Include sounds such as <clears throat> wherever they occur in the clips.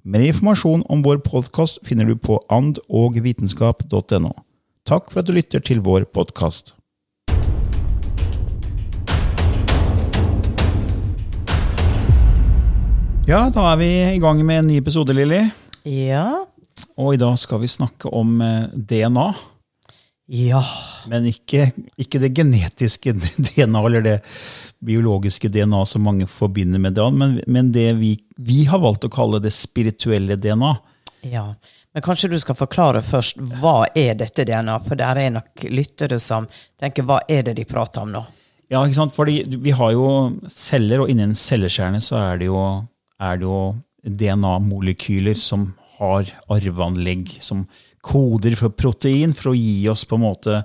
Mer informasjon om vår podkast finner du på andogvitenskap.no. Takk for at du lytter til vår podkast. Ja, da er vi i gang med en ny episode, Lilly. Ja. Og i dag skal vi snakke om eh, DNA. Ja. Men ikke, ikke det genetiske <laughs> DNA eller det biologiske DNA som mange forbinder med det, men, men det vi, vi, har valgt å kalle det spirituelle DNA. Ja, Men kanskje du skal forklare først hva er dette DNA? For der er nok lyttere som tenker hva er det de prater om nå? Ja, ikke sant? Fordi vi har jo celler, og inni en cellekjerne så er det jo det jo DNA-molekyler som har arveanlegg, som koder for protein for å gi oss på en måte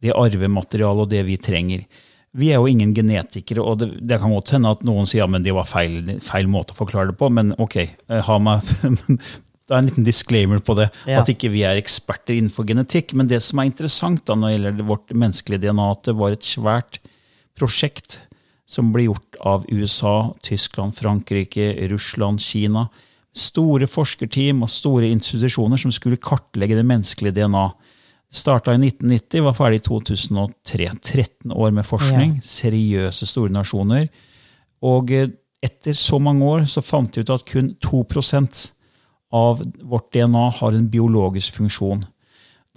det arvematerialet og det vi trenger. Vi er jo ingen genetikere, og det, det kan godt hende at noen sier ja, men det var feil, feil måte å forklare det på, men ok, eh, ha meg <laughs> det er en liten disclaimer på det, ja. at ikke vi er eksperter innenfor genetikk. Men det som er interessant da når det gjelder vårt menneskelige DNA, at det var et svært prosjekt som ble gjort av USA, Tyskland, Frankrike, Russland, Kina. Store forskerteam og store institusjoner som skulle kartlegge det menneskelige DNA. Starta i 1990, var ferdig i 2003. 13 år med forskning. Ja. Seriøse, store nasjoner. Og eh, etter så mange år så fant de ut at kun 2% av vårt DNA har en biologisk funksjon.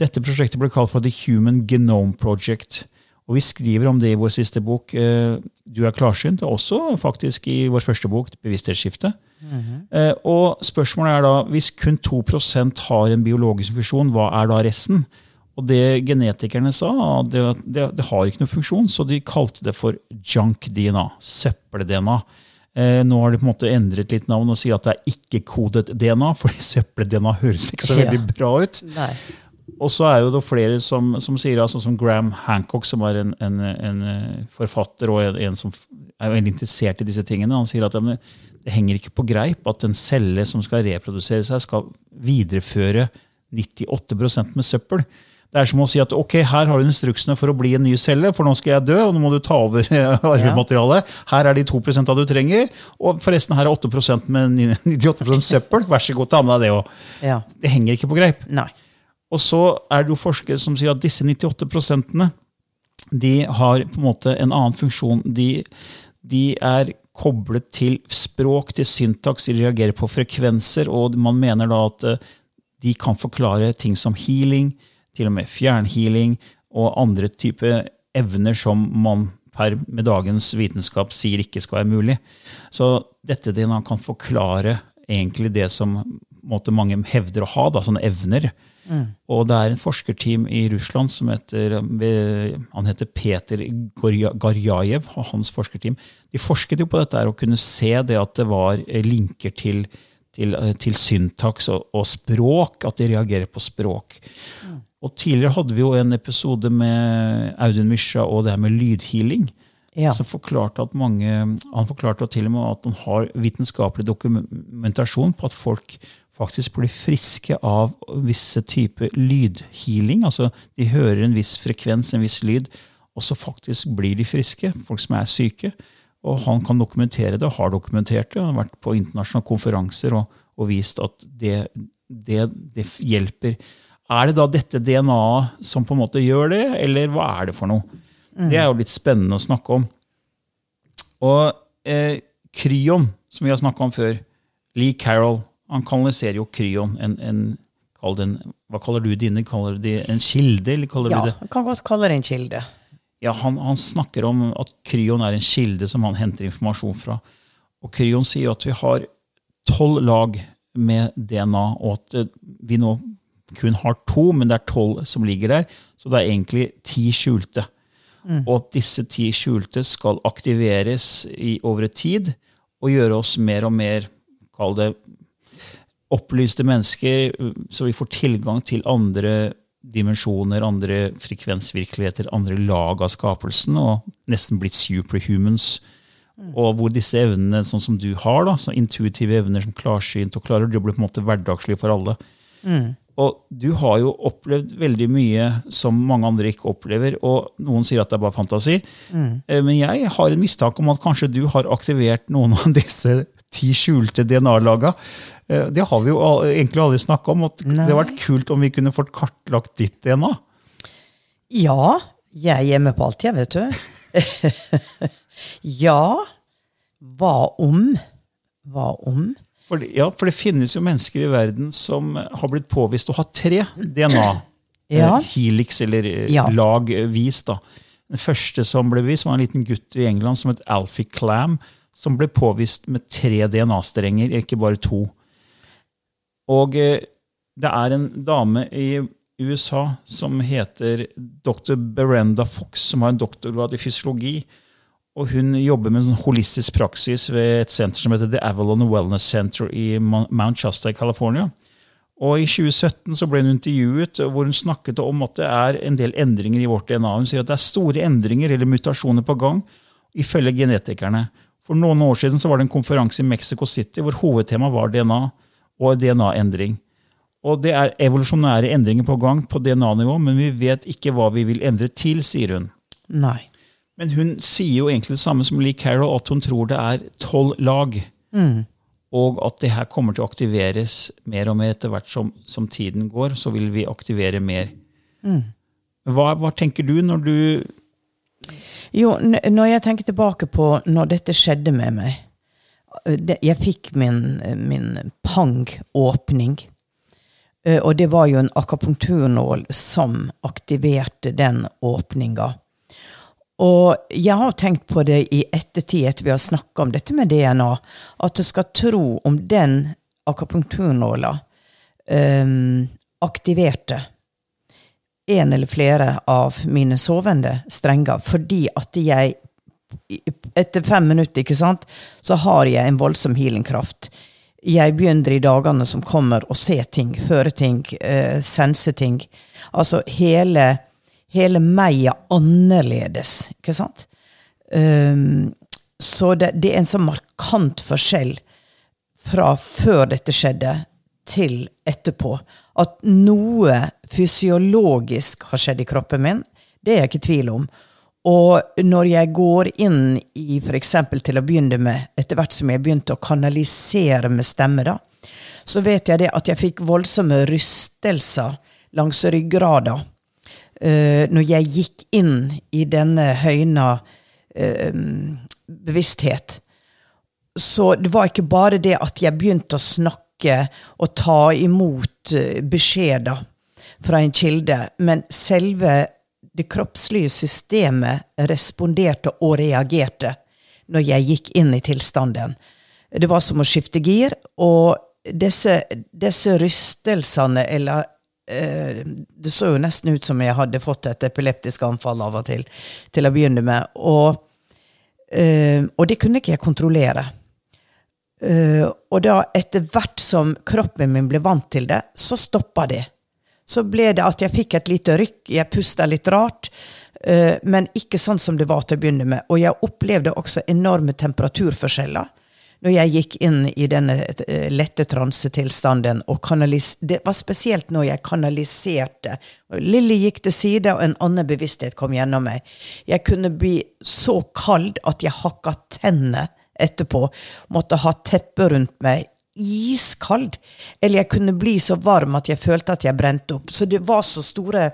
Dette prosjektet ble kalt for The Human Genome Project. Og vi skriver om det i vår siste bok, eh, Du er klarsynt, og også faktisk i vår første bok, Bevissthetsskifte. Mm -hmm. Og spørsmålet er da, hvis kun 2% har en biologisk funksjon, hva er da resten? Og det genetikerne sa, det, det, det har ikke noen funksjon, så de kalte det for junk-DNA. Søppel-DNA. Eh, nå har de på en måte endret litt navn og sier at det er ikke-kodet DNA, for søppel-DNA høres ikke så veldig bra ut. Nei. Og så er jo det flere som, som sier, altså som Graham Hancock, som er en, en, en eh, forfatter og en, en, som er veldig interessert i disse tingene, han sier at det, det henger ikke på greip at en celle som skal reprodusere seg, skal videreføre 98% med søppel. Det er som å si at ok, her har du instruksene for å bli en ny celle, for nå skal jeg dø, og nå må du ta over <laughs> arvematerialet. Her er de 2 av du trenger, og forresten her er 8% med 98 søppel. Vær så god, ta med deg det òg. Ja. Det henger ikke på greip. Nei. Og så er det jo forskere som sier at disse 98% de har på en måte en annen funksjon. De, de er koblet til språk, til syntaks, de reagerer på frekvenser, og man mener da at eh, de kan forklare ting som healing, til og med fjernhealing og andre typer evner som man per med dagens vitenskap sier ikke skal være mulig. Så dette DNA kan forklare egentlig det som måte, mange hevder å ha, da, sånne evner. Mm. Og det er en forskerteam i Russland som heter han heter Peter Garjajev og hans forskerteam. De forsket jo på dette og kunne se det at det var linker til, til, til syntaks og, og, språk, at de reagerer på språk. Mm. Og Tidligere hadde vi jo en episode med Audun Mysja og det her med lydhealing. Ja. Som forklarte at mange, Han forklarte til og med at han har vitenskapelig dokumentasjon på at folk faktisk blir friske av visse typer lydhealing. Altså de hører en viss frekvens, en viss lyd, og så faktisk blir de friske. Folk som er syke. Og han kan dokumentere det, har dokumentert det. Han har vært på internasjonale konferanser og, og vist at det, det, det, hjelper. Er det da dette DNA-et som på en måte gjør det, eller hva er det for noe? Mm. Det er jo litt spennende å snakke om. Og eh, kryon, som vi har snakka om før, Lee Carroll, han kanaliserer jo kryon. En, en, den, hva kaller du dine? Kaller du det en kilde? eller ja, du det? Kan godt kalle det en kilde. Ja, han, han, snakker om at kryon er en kilde som han henter informasjon fra. Og kryon sier at vi har tolv lag med DNA, og at eh, vi nå kun har to, men det er tolv som ligger der. Så det er egentlig ti skjulte. Mm. Og at disse ti skjulte skal aktiveres i, over tid og gjøre oss mer og mer kall det opplyste mennesker, så vi får tilgang til andre dimensjoner, andre frekvensvirkeligheter, andre lag av skapelsen, og nesten blitt superhumans. Mm. Og hvor disse evnene, sånn som du har, da, så intuitive evner som klarsynt og klarer, det blir på en måte hverdagslig for alle. Mm. Og du har jo opplevd veldig mye som mange andre ikke opplever. Og noen sier at det er bare fantasi. Mm. Eh, men jeg har en mistanke om at kanskje du har aktivert noen av disse ti skjulte DNA-laga. Eh, det har vi jo egentlig aldri snakka om. at Nei. Det hadde vært kult om vi kunne fått kartlagt ditt DNA. Ja. Jeg er med på alt, jeg, vet du. <laughs> ja. Hva om? Hva om? For, ja, for det finnes jo mennesker i verden som har blitt påvist å ha tre DNA. <clears throat> Ja. Eh, helix, eller eh, ja. lagvis. da. Den første som ble vist, var en liten gutt i England som het Alfie Clam, som ble påvist med tre DNA-strenger, ikke bare to. Og eh, det er en dame i USA som heter dr. Berenda Fox, som har en doktorgrad i fysiologi. Og hun jobber med en sånn holistisk praksis ved et senter som heter The Avalon Wellness Center i Mount Shasta i California. Og I 2017 så ble hun intervjuet hvor hun snakket om at det er en del endringer i vårt DNA. Hun sier at det er store endringer eller mutasjoner på gang, ifølge genetikerne. For noen år siden så var det en konferanse i Mexico City hvor hovedtemaet var DNA og DNA-endring. Og Det er evolusjonære endringer på gang på DNA-nivå, men vi vet ikke hva vi vil endre til, sier hun. Nei. Men hun sier jo egentlig det samme som Lee Carroll, at hun tror det er tolv lag. Mm. Og at det her kommer til å aktiveres mer og mer etter hvert som, som tiden går. Så vil vi aktivere mer. Mm. Hva, hva, tenker du når du Jo, når jeg tenker tilbake på når dette skjedde med meg Jeg fikk min, min pang-åpning. Og det var jo en akapunkturnål som aktiverte den åpninga. Og jeg har tenkt på det i ettertid, etter vi har snakka om dette med DNA, at jeg skal tro om den akapunkturnåla um, aktiverte en eller flere av mine sovende strenger, fordi at jeg etter fem minutter ikke sant, så har jeg en voldsom healingkraft. Jeg begynner i dagene som kommer, å se ting, høre ting, eh, sense ting. Altså hele hele meg er annerledes, ikke sant? Um, så det, det, er en sånn markant forskjell fra før dette skjedde, til etterpå. At noe fysiologisk har skjedd i kroppen min, det er jeg ikke i tvil om. Og når jeg går inn i f.eks. til å begynne med, etter hvert som jeg begynte å kanalisere med stemme, da, så vet jeg det at jeg fikk voldsomme rystelser langs ryggrada uh, når jeg gikk inn i denne høyna uh, bevissthet, så det var ikke bare det at jeg begynte å snakke og ta imot uh, beskjeder fra en kilde, men selve det kroppslige systemet responderte og reagerte når jeg gikk inn i tilstanden. Det var som å skifte gir, og disse, disse rystelsene eller Eh, det så jo nesten ut som jeg hadde fått et epileptisk anfall av og til, til å begynne med. Og, eh, og det kunne ikke jeg kontrollere. Eh, og da, etter hvert som kroppen min ble vant til det, så stoppa det. Så ble det at jeg fikk et lite rykk, jeg pusta litt rart, men ikke sånn som det var til å begynne med. Og jeg opplevde også enorme temperaturforskjeller når jeg gikk inn i denne eh, lette transetilstanden. og Det var spesielt når jeg kanaliserte. Lilly gikk til side, og en annen bevissthet kom gjennom meg. Jeg kunne bli så kald at jeg hakka tennene etterpå. Måtte ha teppe rundt meg. Iskald. Eller jeg kunne bli så varm at jeg følte at jeg brente opp. Så det var så store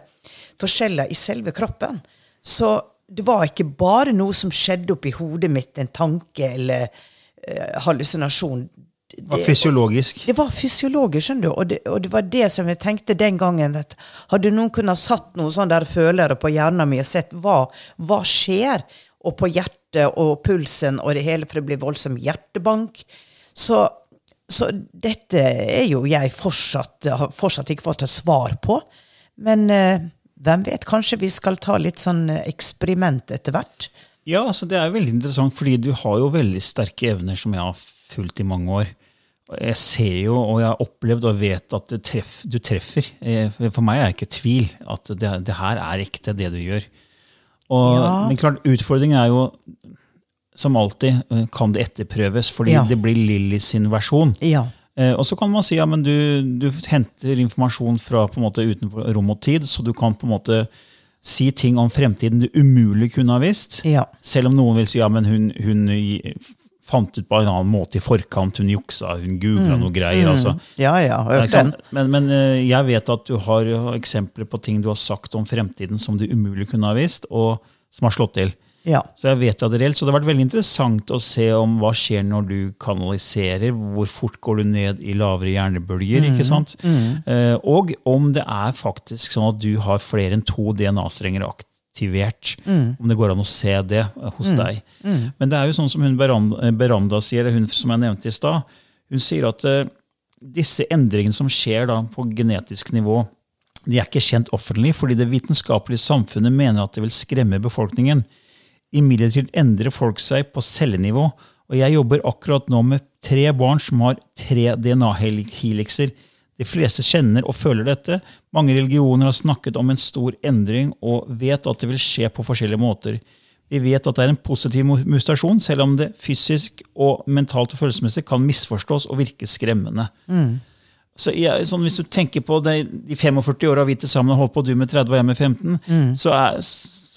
forskjeller i selve kroppen. Så det var ikke bare noe som skjedde oppi hodet mitt, en tanke eller uh, hallusinasjon. Det var fysiologisk. Det var fysiologisk, skjønner du. Og det, og det, var det som jeg tenkte den gangen. at Hadde noen kunnet satt noen sånne der følere på hjernen min og sett hva, hva skjer, og på hjertet og pulsen og det hele, for det blir voldsom hjertebank, så, så dette er jo jeg fortsatt, har fortsatt ikke fått et svar på. Men eh, hvem vet, kanskje vi skal ta litt sånn eksperiment etter hvert? Ja, altså det er veldig interessant, fordi du har jo veldig sterke evner som jeg har fulgt i mange år. Jeg ser jo, og jeg har opplevd og vet at treff, du treffer. Eh, for meg er det ikke tvil at det, det, her er ekte, det du gjør. Og, ja. Men klart, utfordringen er jo som alltid eh, kan det etterprøves, fordi ja. det blir Lilly sin versjon. Ja. Eh, og så kan man si ja, men du, du henter informasjon fra på en måte utenfor rom og tid, så du kan på en måte si ting om fremtiden du umulig kunne ha visst. Ja. Selv om noen vil si ja, men hun, hun fant ut på en annen måte i forkant. Hun juksa, hun googla mm. noe greier. Mm. Altså. Ja, ja, den. Men, men, eh, jeg vet at du har eksempler på ting du har sagt om fremtiden som du umulig kunne ha visst, og som har slått til. Ja. Så jeg vet det reelt, så det har vært veldig interessant å se om hva skjer når du kanaliserer. Hvor fort går du ned i lavere hjernebølger? Mm. ikke sant? Mm. Eh, og om det er faktisk sånn at du har flere enn to DNA-strenger aktivert. Mm. Om det går an å se det hos mm. deg. Mm. Men det er jo sånn som hun Beranda, Beranda sier, hun som jeg nevnte i stad. Hun sier at eh, disse endringene som skjer da på genetisk nivå, de er ikke kjent offentlig, fordi det vitenskapelige samfunnet mener at det vil skremme befolkningen. Imidlertid endrer folk seg på cellenivå, og jeg jobber akkurat nå med tre barn som har tre DNA-helikser. De fleste kjenner og føler dette. Mange religioner har snakket om en stor endring og vet at det vil skje på forskjellige måter. Vi vet at det er en positiv mutasjon, selv om det fysisk og mentalt og følelsesmessig kan misforstås og virke skremmende. Mm. Så jeg, sånn, Hvis du tenker på det, de 45 åra vi til sammen har holdt på, du med 30 og jeg med 15, mm. så er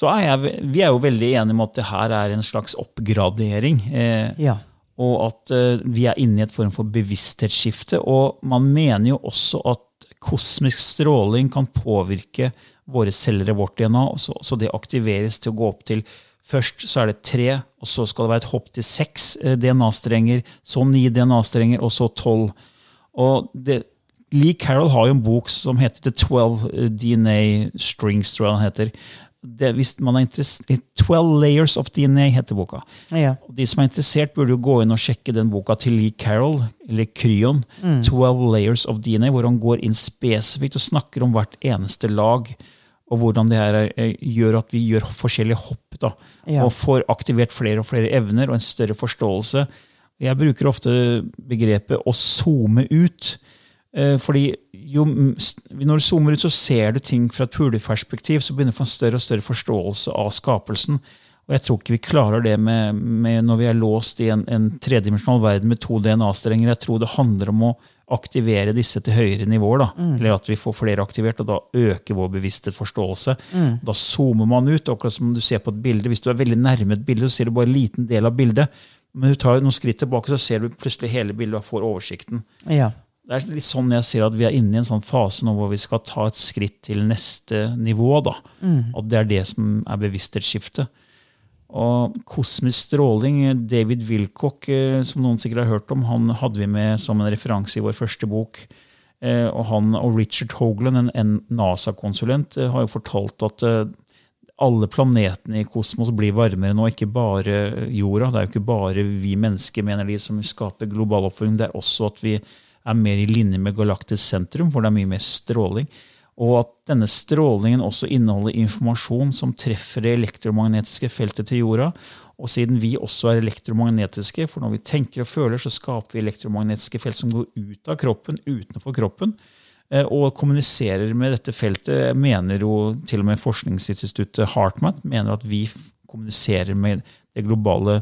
så er jeg, vi er jo veldig enige om at det her er en slags oppgradering. Eh, ja. Og at eh, vi er inne i et form for bevissthetsskifte. Og man mener jo også at kosmisk stråling kan påvirke våre celler i vårt DNA. Så, så, det aktiveres til å gå opp til Først så er det tre, og så skal det være et hopp til seks eh, DNA-strenger. Så ni DNA-strenger, og så tolv. Og det, Lee Carroll har jo en bok som heter The 12 eh, DNA Strings. tror jeg den heter, det, hvis man er interessert, 12 Layers of DNA heter boka. Ja. De som er interessert, burde jo gå inn og sjekke den boka til Lee Carroll, eller Kryon. Mm. 12 Layers of DNA, hvor han går inn spesifikt og snakker om hvert eneste lag. Og hvordan det her er, gjør at vi gjør forskjellige hopp. da, ja. Og får aktivert flere og flere evner og en større forståelse. Jeg bruker ofte begrepet 'å zoome ut'. Eh, fordi jo, Når du zoomer ut, så ser du ting fra et fugleperspektiv. Så begynner du å få en større og større forståelse av skapelsen. Og jeg tror ikke vi klarer det med, med når vi er låst i en, en tredimensjonal verden med to DNA-strenger. Jeg tror det handler om å aktivere disse til høyere nivåer. da, mm. Eller at vi får flere aktivert, og da øker vår bevisste forståelse. Mm. Da zoomer man ut, akkurat som du ser på et bilde. Hvis du er veldig nærme et bilde, så ser du bare en liten del av bildet. Men du tar noen skritt tilbake, så ser du plutselig hele bildet og får oversikten. Ja. Det er litt sånn jeg ser at vi er inne i en sånn fase nå hvor vi skal ta et skritt til neste nivå. da. Mm. At det er det som er bevissthetsskiftet. Og kosmisk stråling David Wilcock, eh, som noen sikkert har hørt om, han hadde vi med som en referanse i vår første bok. Eh, og han og Richard Hogland, en NASA-konsulent, eh, har jo fortalt at alle planetene i kosmos blir varmere nå, ikke bare jorda. Det er jo ikke bare vi mennesker mener de som skaper global oppvarming. Det er også at vi er mer i linje med galaktisk sentrum, hvor det er mye mer stråling. Og at denne strålingen også inneholder informasjon som treffer det elektromagnetiske feltet til jorda. Og siden vi også er elektromagnetiske, for når vi tenker og føler, så skaper vi elektromagnetiske felt som går ut av kroppen, utenfor kroppen, eh, og kommuniserer med dette feltet, mener jo til og med forskningsinstituttet HeartMath mener at vi kommuniserer med det globale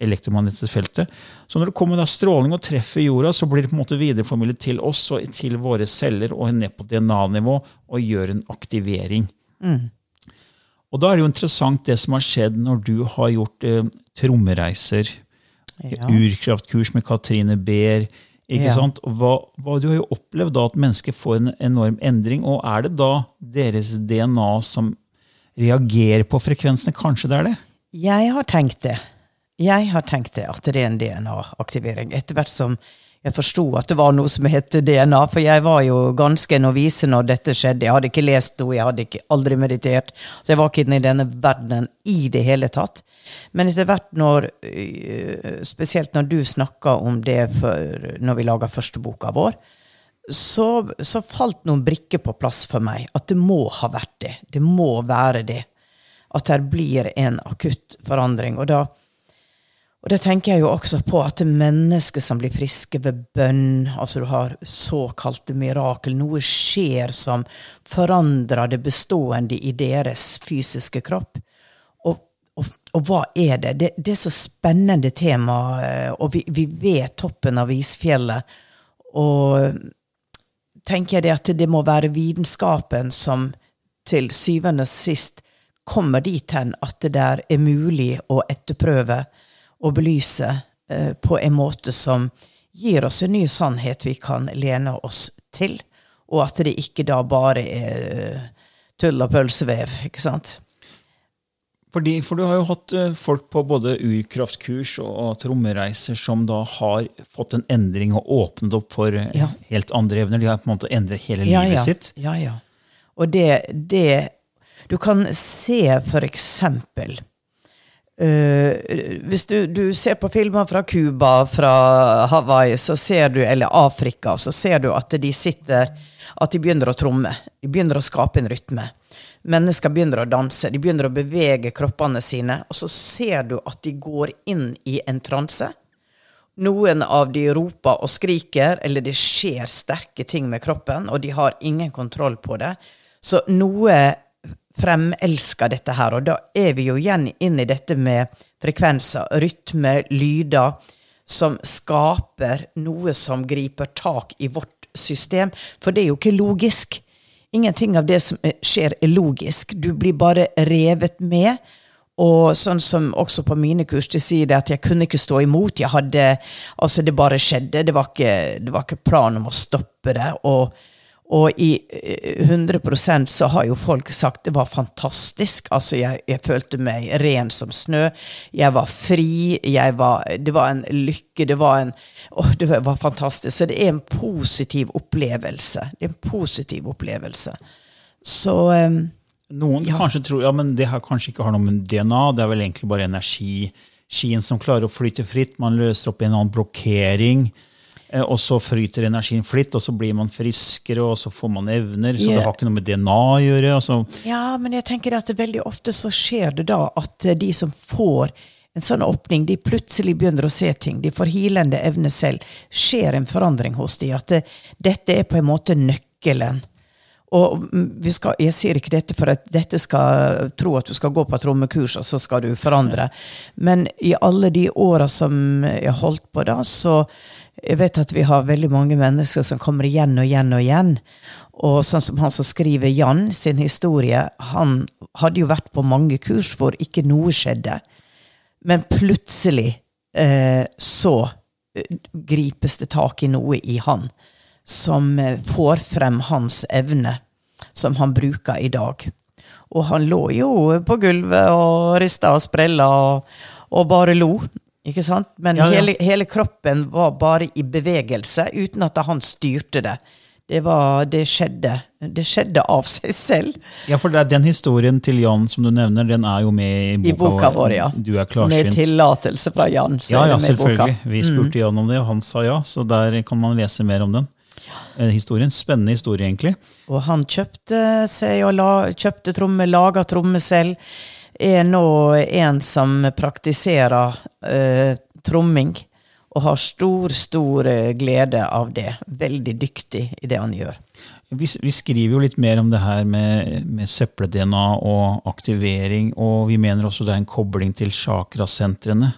elektromagnetiske feltet. Så når det kommer da stråling og treffer jorda, så blir det på en måte videreformidlet til oss og til våre celler og ned på DNA-nivå og gjør en aktivering. Og da er det jo interessant det som har skjedd når du har gjort eh, trommereiser, Ja. urkraftkurs med Katrine Beer. ikke Ja. sant? Hva, hva, du har jo opplevd da at mennesker får en enorm endring. Og er det da deres DNA som reagerer på frekvensene? Kanskje det er det? Jeg har tenkt det. Jeg har tenkt det, at det er en DNA-aktivering. Etter hvert som jeg forsto at det var noe som het DNA, for jeg var jo ganske novise når dette skjedde. Jeg hadde ikke lest noe, jeg hadde ikke, aldri meditert. Så jeg var ikke inne i denne verdenen i det hele tatt. Men etter hvert når øh, Spesielt når du snakka om det for, når vi laga første boka vår, så, så falt noen brikker på plass for meg. At det må ha vært det. Det må være det. At det blir en akutt forandring. Og da, og det tenker jeg jo også på at det er mennesker som blir friske ved bønn, altså du har såkalte mirakel, noe skjer som forandrer det bestående i deres fysiske kropp. Og, og, og hva er det? det? Det er så spennende tema, eh, og vi, vi vet toppen av isfjellet. Og tenker jeg det at det må være vitenskapen som til syvende og sist kommer dit hen at det der er mulig å etterprøve og belyse eh, på en måte som gir oss en ny sannhet vi kan lene oss til, og at det ikke da bare er eh, tull og pølsevev, ikke sant? Fordi, for du har jo hatt eh, folk på både urkraftkurs og, trommereiser som da har fått en endring og åpnet opp for Ja. helt andre evner. De har på en måte endret hele ja, livet ja. sitt. Ja, ja. Og det, det Du kan se for eksempel øh, Hvis du, du ser på filmer fra Cuba, fra Hawaii, så ser du, eller Afrika, så ser du at de sitter At de begynner å tromme. De begynner å skape en rytme. Mennesker begynner å danse, de begynner å bevege kroppene sine, og så ser du at de går inn i en transe. Noen av de roper og skriker, eller det skjer sterke ting med kroppen, og de har ingen kontroll på det. Så noe fremelsker dette her, og da er vi jo igjen inn i dette med frekvenser, rytme, lyder, som skaper noe som griper tak i vårt system. For det er jo ikke logisk. Ingenting av det som skjer, er logisk. Du blir bare revet med. Og sånn som også på mine kurs, de sier det at jeg kunne ikke stå imot. Jeg hadde, altså Det bare skjedde. Det var ikke, det var ikke planen om å stoppe det. Og, og i eh, 100% så har jo folk sagt det var fantastisk. Altså, jeg, jeg følte meg ren som snø. Jeg var fri. Jeg var, det var en lykke. Det var en å, det var fantastisk. Så det er en positiv opplevelse. Det er en positiv opplevelse. Så um, Noen Ja. kanskje tror ja, men det her kanskje ikke har noe med DNA, det er vel egentlig bare energi. Skien som klarer å flyte fritt. Man løser opp en annen blokkering, eh, og så fryter energien flitt, og så blir man friskere, og så får man evner. Så det har ikke noe med DNA å gjøre. Altså, Ja, men jeg tenker at veldig ofte så skjer det da at eh, de som får en sånn åpning, de plutselig begynner å se ting. De får hilende evne selv. skjer en forandring hos de, At det, dette er på en måte nøkkelen. Og skal, Jeg sier ikke dette for at dette skal tro at du skal gå på trommekurs, og så skal du forandre. Men i alle de åra som jeg holdt på, da, så jeg vet at vi har veldig mange mennesker som kommer igjen og igjen og igjen. Og sånn som han som skriver Jan sin historie, han hadde jo vært på mange kurs hvor ikke noe skjedde. Men plutselig eh, så eh, gripes det tak i noe i han som eh, får frem hans evne, som han bruker i dag. Og han lå jo på gulvet og rista og sprella og, og bare lo. Ikke sant? Men Ja, ja. Hele, hele kroppen var bare i bevegelse, uten at han styrte det. Det, var, det, skjedde, det skjedde av seg selv. ja, for det Den historien til Jan som du nevner, den er jo med i I boka vår, ja. Du er Med tillatelse fra Jan. Ja, ja, i boka. selvfølgelig. Vi spurte Jan om det, og han sa ja. Så der kan man lese mer om den. Eh, historien. Spennende historie, egentlig. Og han kjøpte seg og la, kjøpte tromme, laga tromme selv. Er nå en som praktiserer eh, tromming. Og har stor, stor eh, glede av det. Veldig dyktig i det han gjør. Vi, vi skriver jo litt mer om det her med, med søppel-DNA og aktivering, og vi mener også det er en kobling til chakrasentrene.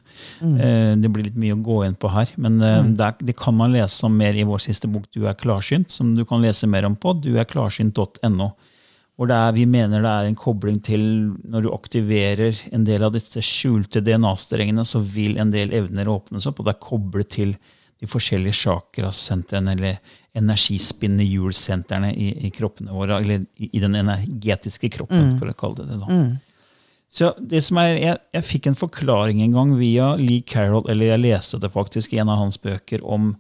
Eh, det blir litt mye å gå inn på her, men eh, der, det kan man lese om mer i vår siste bok, Du er klarsynt, som du kan lese mer om på duerklarsynt.no. Hvor det er, vi mener det er en kobling til når du aktiverer en del av disse skjulte DNA-strengene, så vil en del evner åpnes opp, og det er koblet til de forskjellige chakrasentrene, eller energispinnende hjulsentrene i, i kroppene våre, eller i, i den energetiske kroppen, for å kalle det det. da. Så det som er, jeg, jeg fikk en forklaring en gang via Lee Carroll, eller jeg leste det faktisk i en av hans bøker, om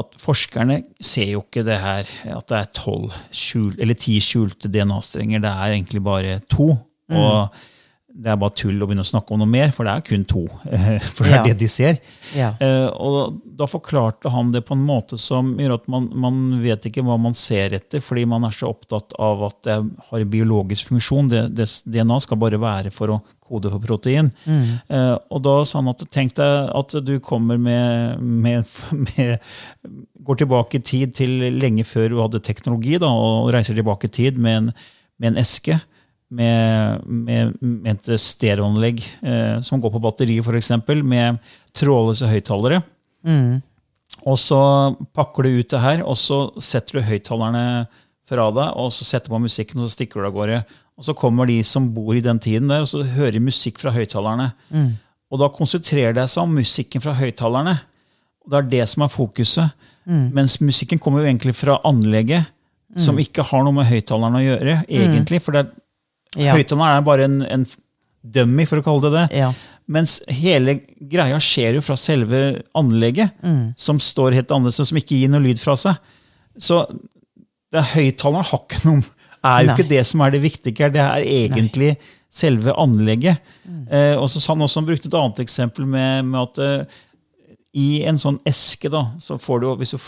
at forskerne ser jo ikke det her, at det er tolv skjul, eller ti skjulte DNA-strenger. Det er egentlig bare to. Og det er bare tull å begynne å snakke om noe mer, for det er kun to. <laughs> For det er Ja. det de ser. Ja. Eh, og da forklarte han det på en måte som gjør at man, man vet ikke hva man ser etter, fordi man er så opptatt av at det har en biologisk funksjon. Det, det, DNA skal bare være for å kode for protein. Eh, og da sa han at tenk deg at du kommer med, med, <laughs> med Går tilbake i tid til lenge før du hadde teknologi, da, og reiser tilbake i tid med en, med en eske. Med, med, med et stereoanlegg eh, som går på batteri, f.eks., med trådløse høyttalere. Og så pakker du ut det her, og så setter du høyttalerne fra deg, og så setter du på musikken, og så stikker du av gårde. Og så kommer de som bor i den tiden der, og så hører musikk fra høyttalerne. Og da konsentrerer de seg om musikken fra høyttalerne. Det er det som er fokuset. Mens musikken kommer jo egentlig fra anlegget, som ikke har noe med høyttalerne å gjøre, egentlig. For det er, Ja. Høyttaleren er bare en, en dummy, for å kalle det det. Ja. Mens hele greia skjer jo fra selve anlegget, som står helt annerledes, og som ikke gir noe lyd fra seg. Så er høyttaleren har ikke noen er jo Nei. ikke det som er det viktige. Det er egentlig selve anlegget. Eh, og så sa han også, han brukte et annet eksempel med, med at eh, i en sånn eske, da, så får du, hvis du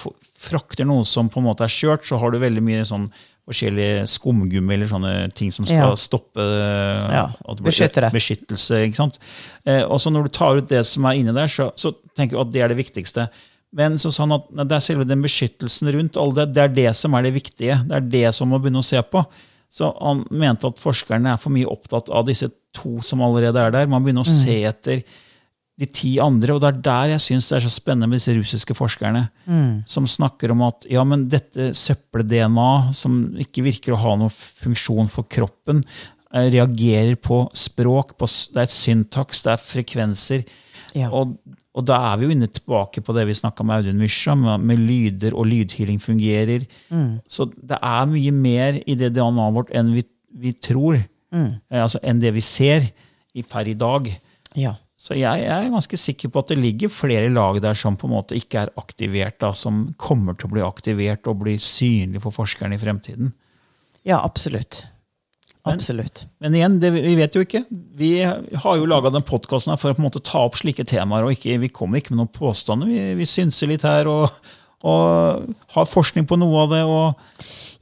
frakter noe som på en måte er skjørt, så har du veldig mye sånn forskjellige skumgummi eller sånne ting som skal Ja. stoppe eh, Ja, blir beskytte det. beskyttelse. ikke sant? Eh, og så når du tar ut det som er inni der, så, så tenker du at det er det viktigste. Men så sa han at det er selve den beskyttelsen rundt det, det er det som er det viktige. Det er det som må begynne å se på. Så han mente at forskerne er for mye opptatt av disse to som allerede er der. Man begynner å se etter de ti andre, og det er der jeg syns det er så spennende med disse russiske forskerne. Som snakker om at ja, men dette søppel-DNA, som ikke virker å ha noen funksjon for kroppen, eh, reagerer på språk, på, det er et syntaks, det er frekvenser. Ja. Og, og da er vi jo inne tilbake på det vi snakka med Audun Mysja, med, med lyder og lydhealing fungerer. Så det er mye mer i det DNA-et vårt enn vi, vi tror. Eh, altså enn det vi ser i, per i dag. Ja. Så jeg, jeg er ganske sikker på at det ligger flere lag der som på en måte ikke er aktivert, da, som kommer til å bli aktivert og bli synlig for forskerne i fremtiden. ja, absolutt. Absolutt. Men igjen, det, vi vet jo ikke. Vi har jo laga den podkasten for å på en måte ta opp slike temaer. og ikke, Vi kommer ikke med noen påstander. Vi, vi synser litt her og, og har forskning på noe av det. og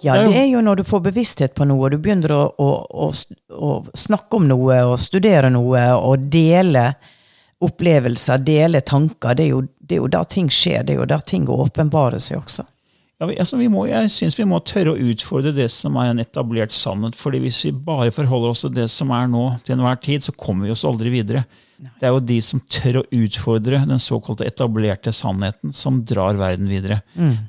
Ja, Det er jo- når du får bevissthet på noe, og du begynner å, å, å, å snakke om noe og studere noe og dele opplevelser, dele tanker. Det er jo, det er jo da ting skjer, det er jo da ting åpenbarer seg også. Ja, altså vi må, jeg syns vi må tørre å utfordre det som er en etablert sannhet. fordi hvis vi bare forholder oss til det som er nå, til enhver tid, så kommer vi oss aldri videre. Det er jo de som tør å utfordre den såkalte etablerte sannheten, som drar verden videre.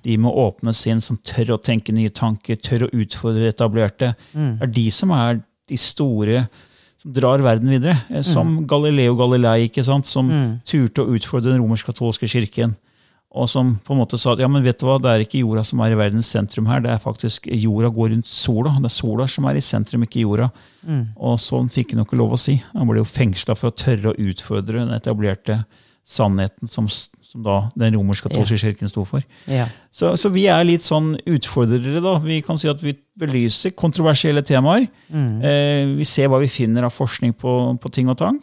De med åpne sinn, som tør å tenke nye tanker, tør å utfordre det etablerte. mm. er de som er de store som drar verden videre. Som Som Galileo Galilei, ikke sant? som turte å utfordre den romersk-katolske kirken. Og som på en måte sa at ja, men vet du hva, det er ikke jorda som er i verdens sentrum her. det er faktisk Jorda går rundt sola. Det er sola som er i sentrum, ikke jorda. Og sånn fikk han jo ikke lov å si. Han ble jo fengsla for å tørre å utfordre den etablerte sannheten som, som da den romersk-katolske kirken sto for. Ja. Så, så vi er litt sånn utfordrere, da. Vi kan si at vi belyser kontroversielle temaer. Eh, vi ser hva vi finner av forskning på, på ting og tang.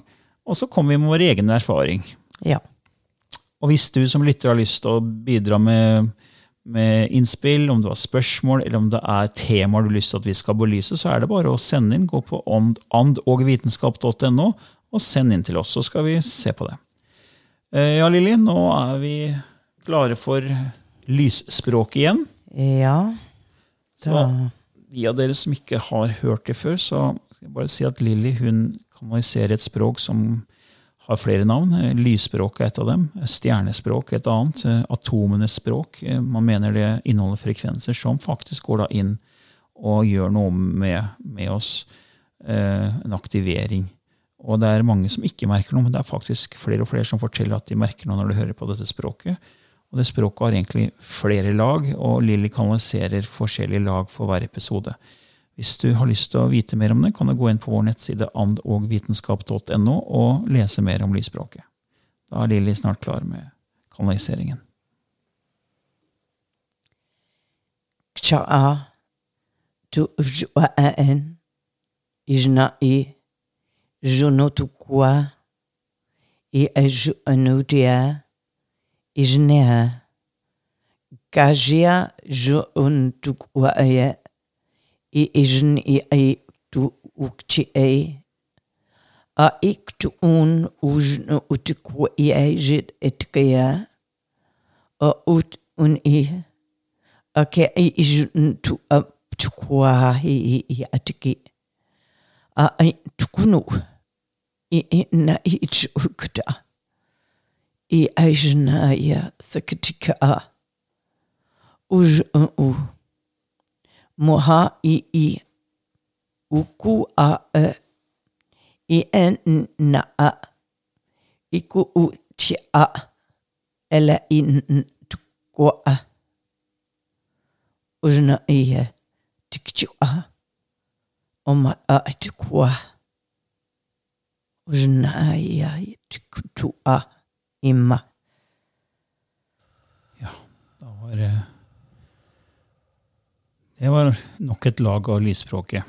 Og så kommer vi med vår egen erfaring. ja. Og hvis du som lytter har lyst til å bidra med, med innspill, om du har spørsmål, eller om det er temaer du har lyst til at vi skal belyse, så er det bare å sende inn. Gå på andogvitenskap.no og send inn til oss, så skal vi se på det. Eh, Ja, Lilly, nå er vi klare for lysspråket igjen. Ja. Så de av dere som ikke har hørt det før, så skal jeg bare si at Lilly kanaliserer et språk som har flere navn. Lysspråk er et av dem. Stjernespråk et annet. Atomenes språk. Man mener det inneholder frekvenser som faktisk går da inn og gjør noe med, med oss. Eh, en aktivering. Og det er mange som ikke merker noe, men det er faktisk flere og flere som forteller at de merker noe når de hører på dette språket. Og det språket har egentlig flere lag, og Lilly kanaliserer forskjellige lag for hver episode. Hvis du har lyst til å vite mer om det, kan du gå inn på vår nettside andogvitenskap.no og lese mer om lysspråket. Da er Lilly snart klar med kanaliseringen. Kja'a tu ujwa'en ijna'i junutukwa i ajuanudia ijneha kajia juntukwa'a i ijn i ai tu ukchi ai a ik tu un ujn utukwa i ai jit etkaya a ut un i. A ke i ijn tu a tukwa i i atiki a ai tukunu i i na i chukta i aijna ya sakitika a uj u moha i i uku a e i en na a. Iku u ti a ele i n tukwa a. Ujna i tikchua oma a. Tikwa ujna i tiktua imma Ja, da var det Det var nok et lag av lysspråket.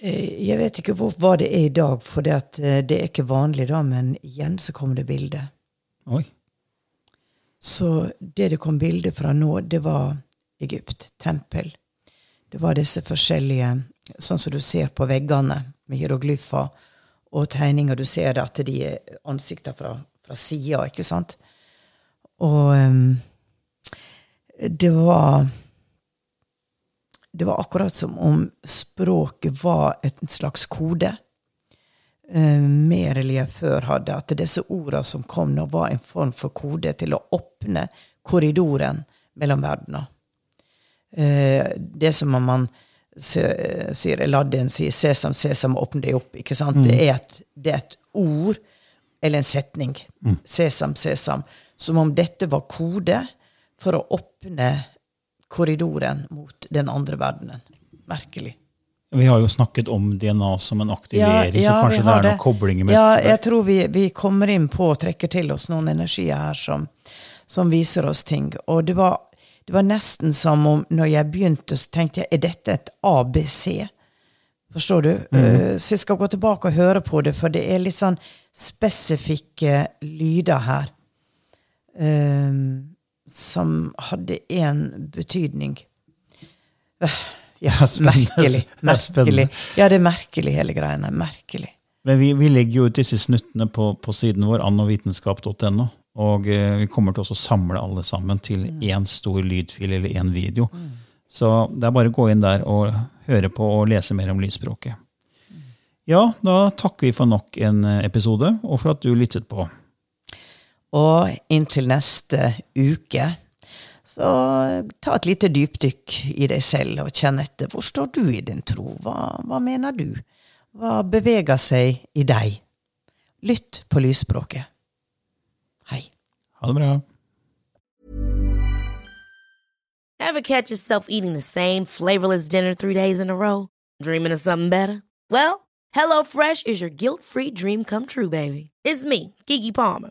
Eh, Jeg vet ikke hvor, hva det er i dag, for det, eh, det er ikke vanlig da, men igjen så kommer det bilde. Oi. Så det det kom bilde fra nå, det var Egypt, tempel. Det var disse forskjellige, sånn som du ser på veggene, med hieroglyfer og tegninger. Du ser det at de er ansikter fra, fra sida, ikke sant? Og em, det var Det var akkurat som om språket var et en slags kode. Uh, mer eller jeg før hadde, at disse ordene som kom nå, var en form for kode til å åpne korridoren mellom verdener. Uh, det som man sier Aladdin sier 'sesam, sesam, åpne deg opp'. ikke sant? Det, er et, det er et ord eller en setning. Sesam, sesam. Som om dette var kode for å åpne korridoren mot den andre verdenen. Merkelig. Vi har jo snakket om DNA som en aktivering, så kanskje det er noen koblinger med Ja, jeg tror vi, vi kommer inn på og trekker til oss noen energier her som, som viser oss ting. Og det var, det var nesten som om når jeg begynte, så tenkte jeg er dette et ABC? Forstår du? Eh, så jeg skal gå tilbake og høre på det, for det er litt sånn spesifikke lyder her. eh, som hadde én betydning. Eh, Ja, spennende. merkelig. <laughs> Er merkelig. Ja, det er merkelig, hele greiene. Merkelig. Men vi, vi legger jo ut disse snuttene på, på siden vår, annovitenskap.no. Og eh, vi kommer til å samle alle sammen til én stor lydfil eller én video. Så det er bare å gå inn der og høre på og lese mer om lydspråket. Ja, da takker vi for nok en eh, episode, og for at du lyttet på. Og inntil neste uke, så ta et lite dypdykk i deg selv og kjenn etter. Hvor står du i din tro? Hva, hva mener du? Hva beveger seg i deg? Lytt på lysspråket. Hei. Ha det bra. Ever catch yourself eating the same flavorless dinner three days in a row? Dreaming of something better? Well, HelloFresh is your guilt free dream come true, baby. It's me, Gigi Palmer.